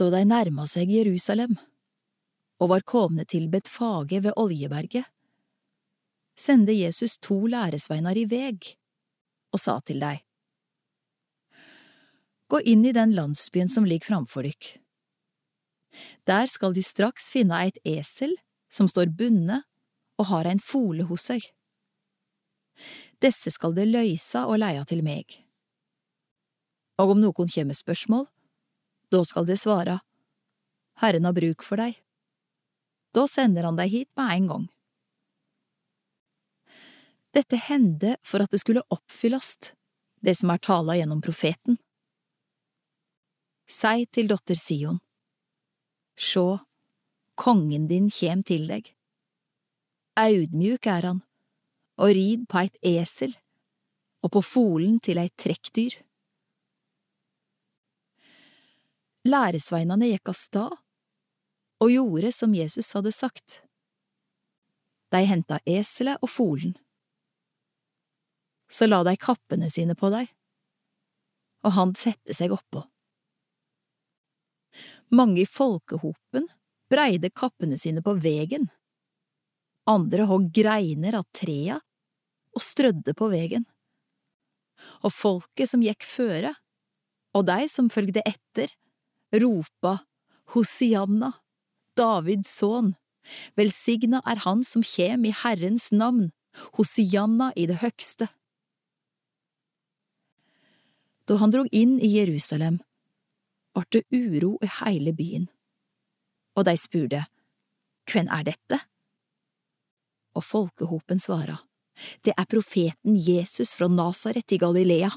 Da de nærma seg Jerusalem og var komne til Betfage ved Oljeberget, sendte Jesus to læresveinar i veg og sa til dei, Gå inn i den landsbyen som ligger framfor dykk. Der skal de straks finne eit esel som står bundet og har ein fole hos seg. Desse skal de løysa og leia til meg. Og om noen kjem med spørsmål, da skal de svara, Herren har bruk for deg. Da sender han deg hit med en gang. Dette hendte for at det skulle oppfyllast, det som er tala gjennom profeten. Sei til dotter Sion, sjå, kongen din kjem til deg. Audmjuk er han, og rid på eit esel, og på folen til eit trekkdyr. Læresveinane gikk av stad og gjorde som Jesus hadde sagt. De henta eselet og folen. Så la de kappene sine på dei, og han sette seg oppå. Mange i folkehopen breide kappene sine på vegen. Andre hogg greiner av trea og strødde på vegen. Og folket som gikk føre, og de som følgde etter, ropa Hosianna, Davids sønn, velsigna er han som kjem i Herrens navn, Hosianna i det høgste. Da han drog inn i Jerusalem, vart det uro i heile byen, og de spurte, Hvem er dette? Og folkehopen svara, Det er profeten Jesus fra Nasaret i Galilea.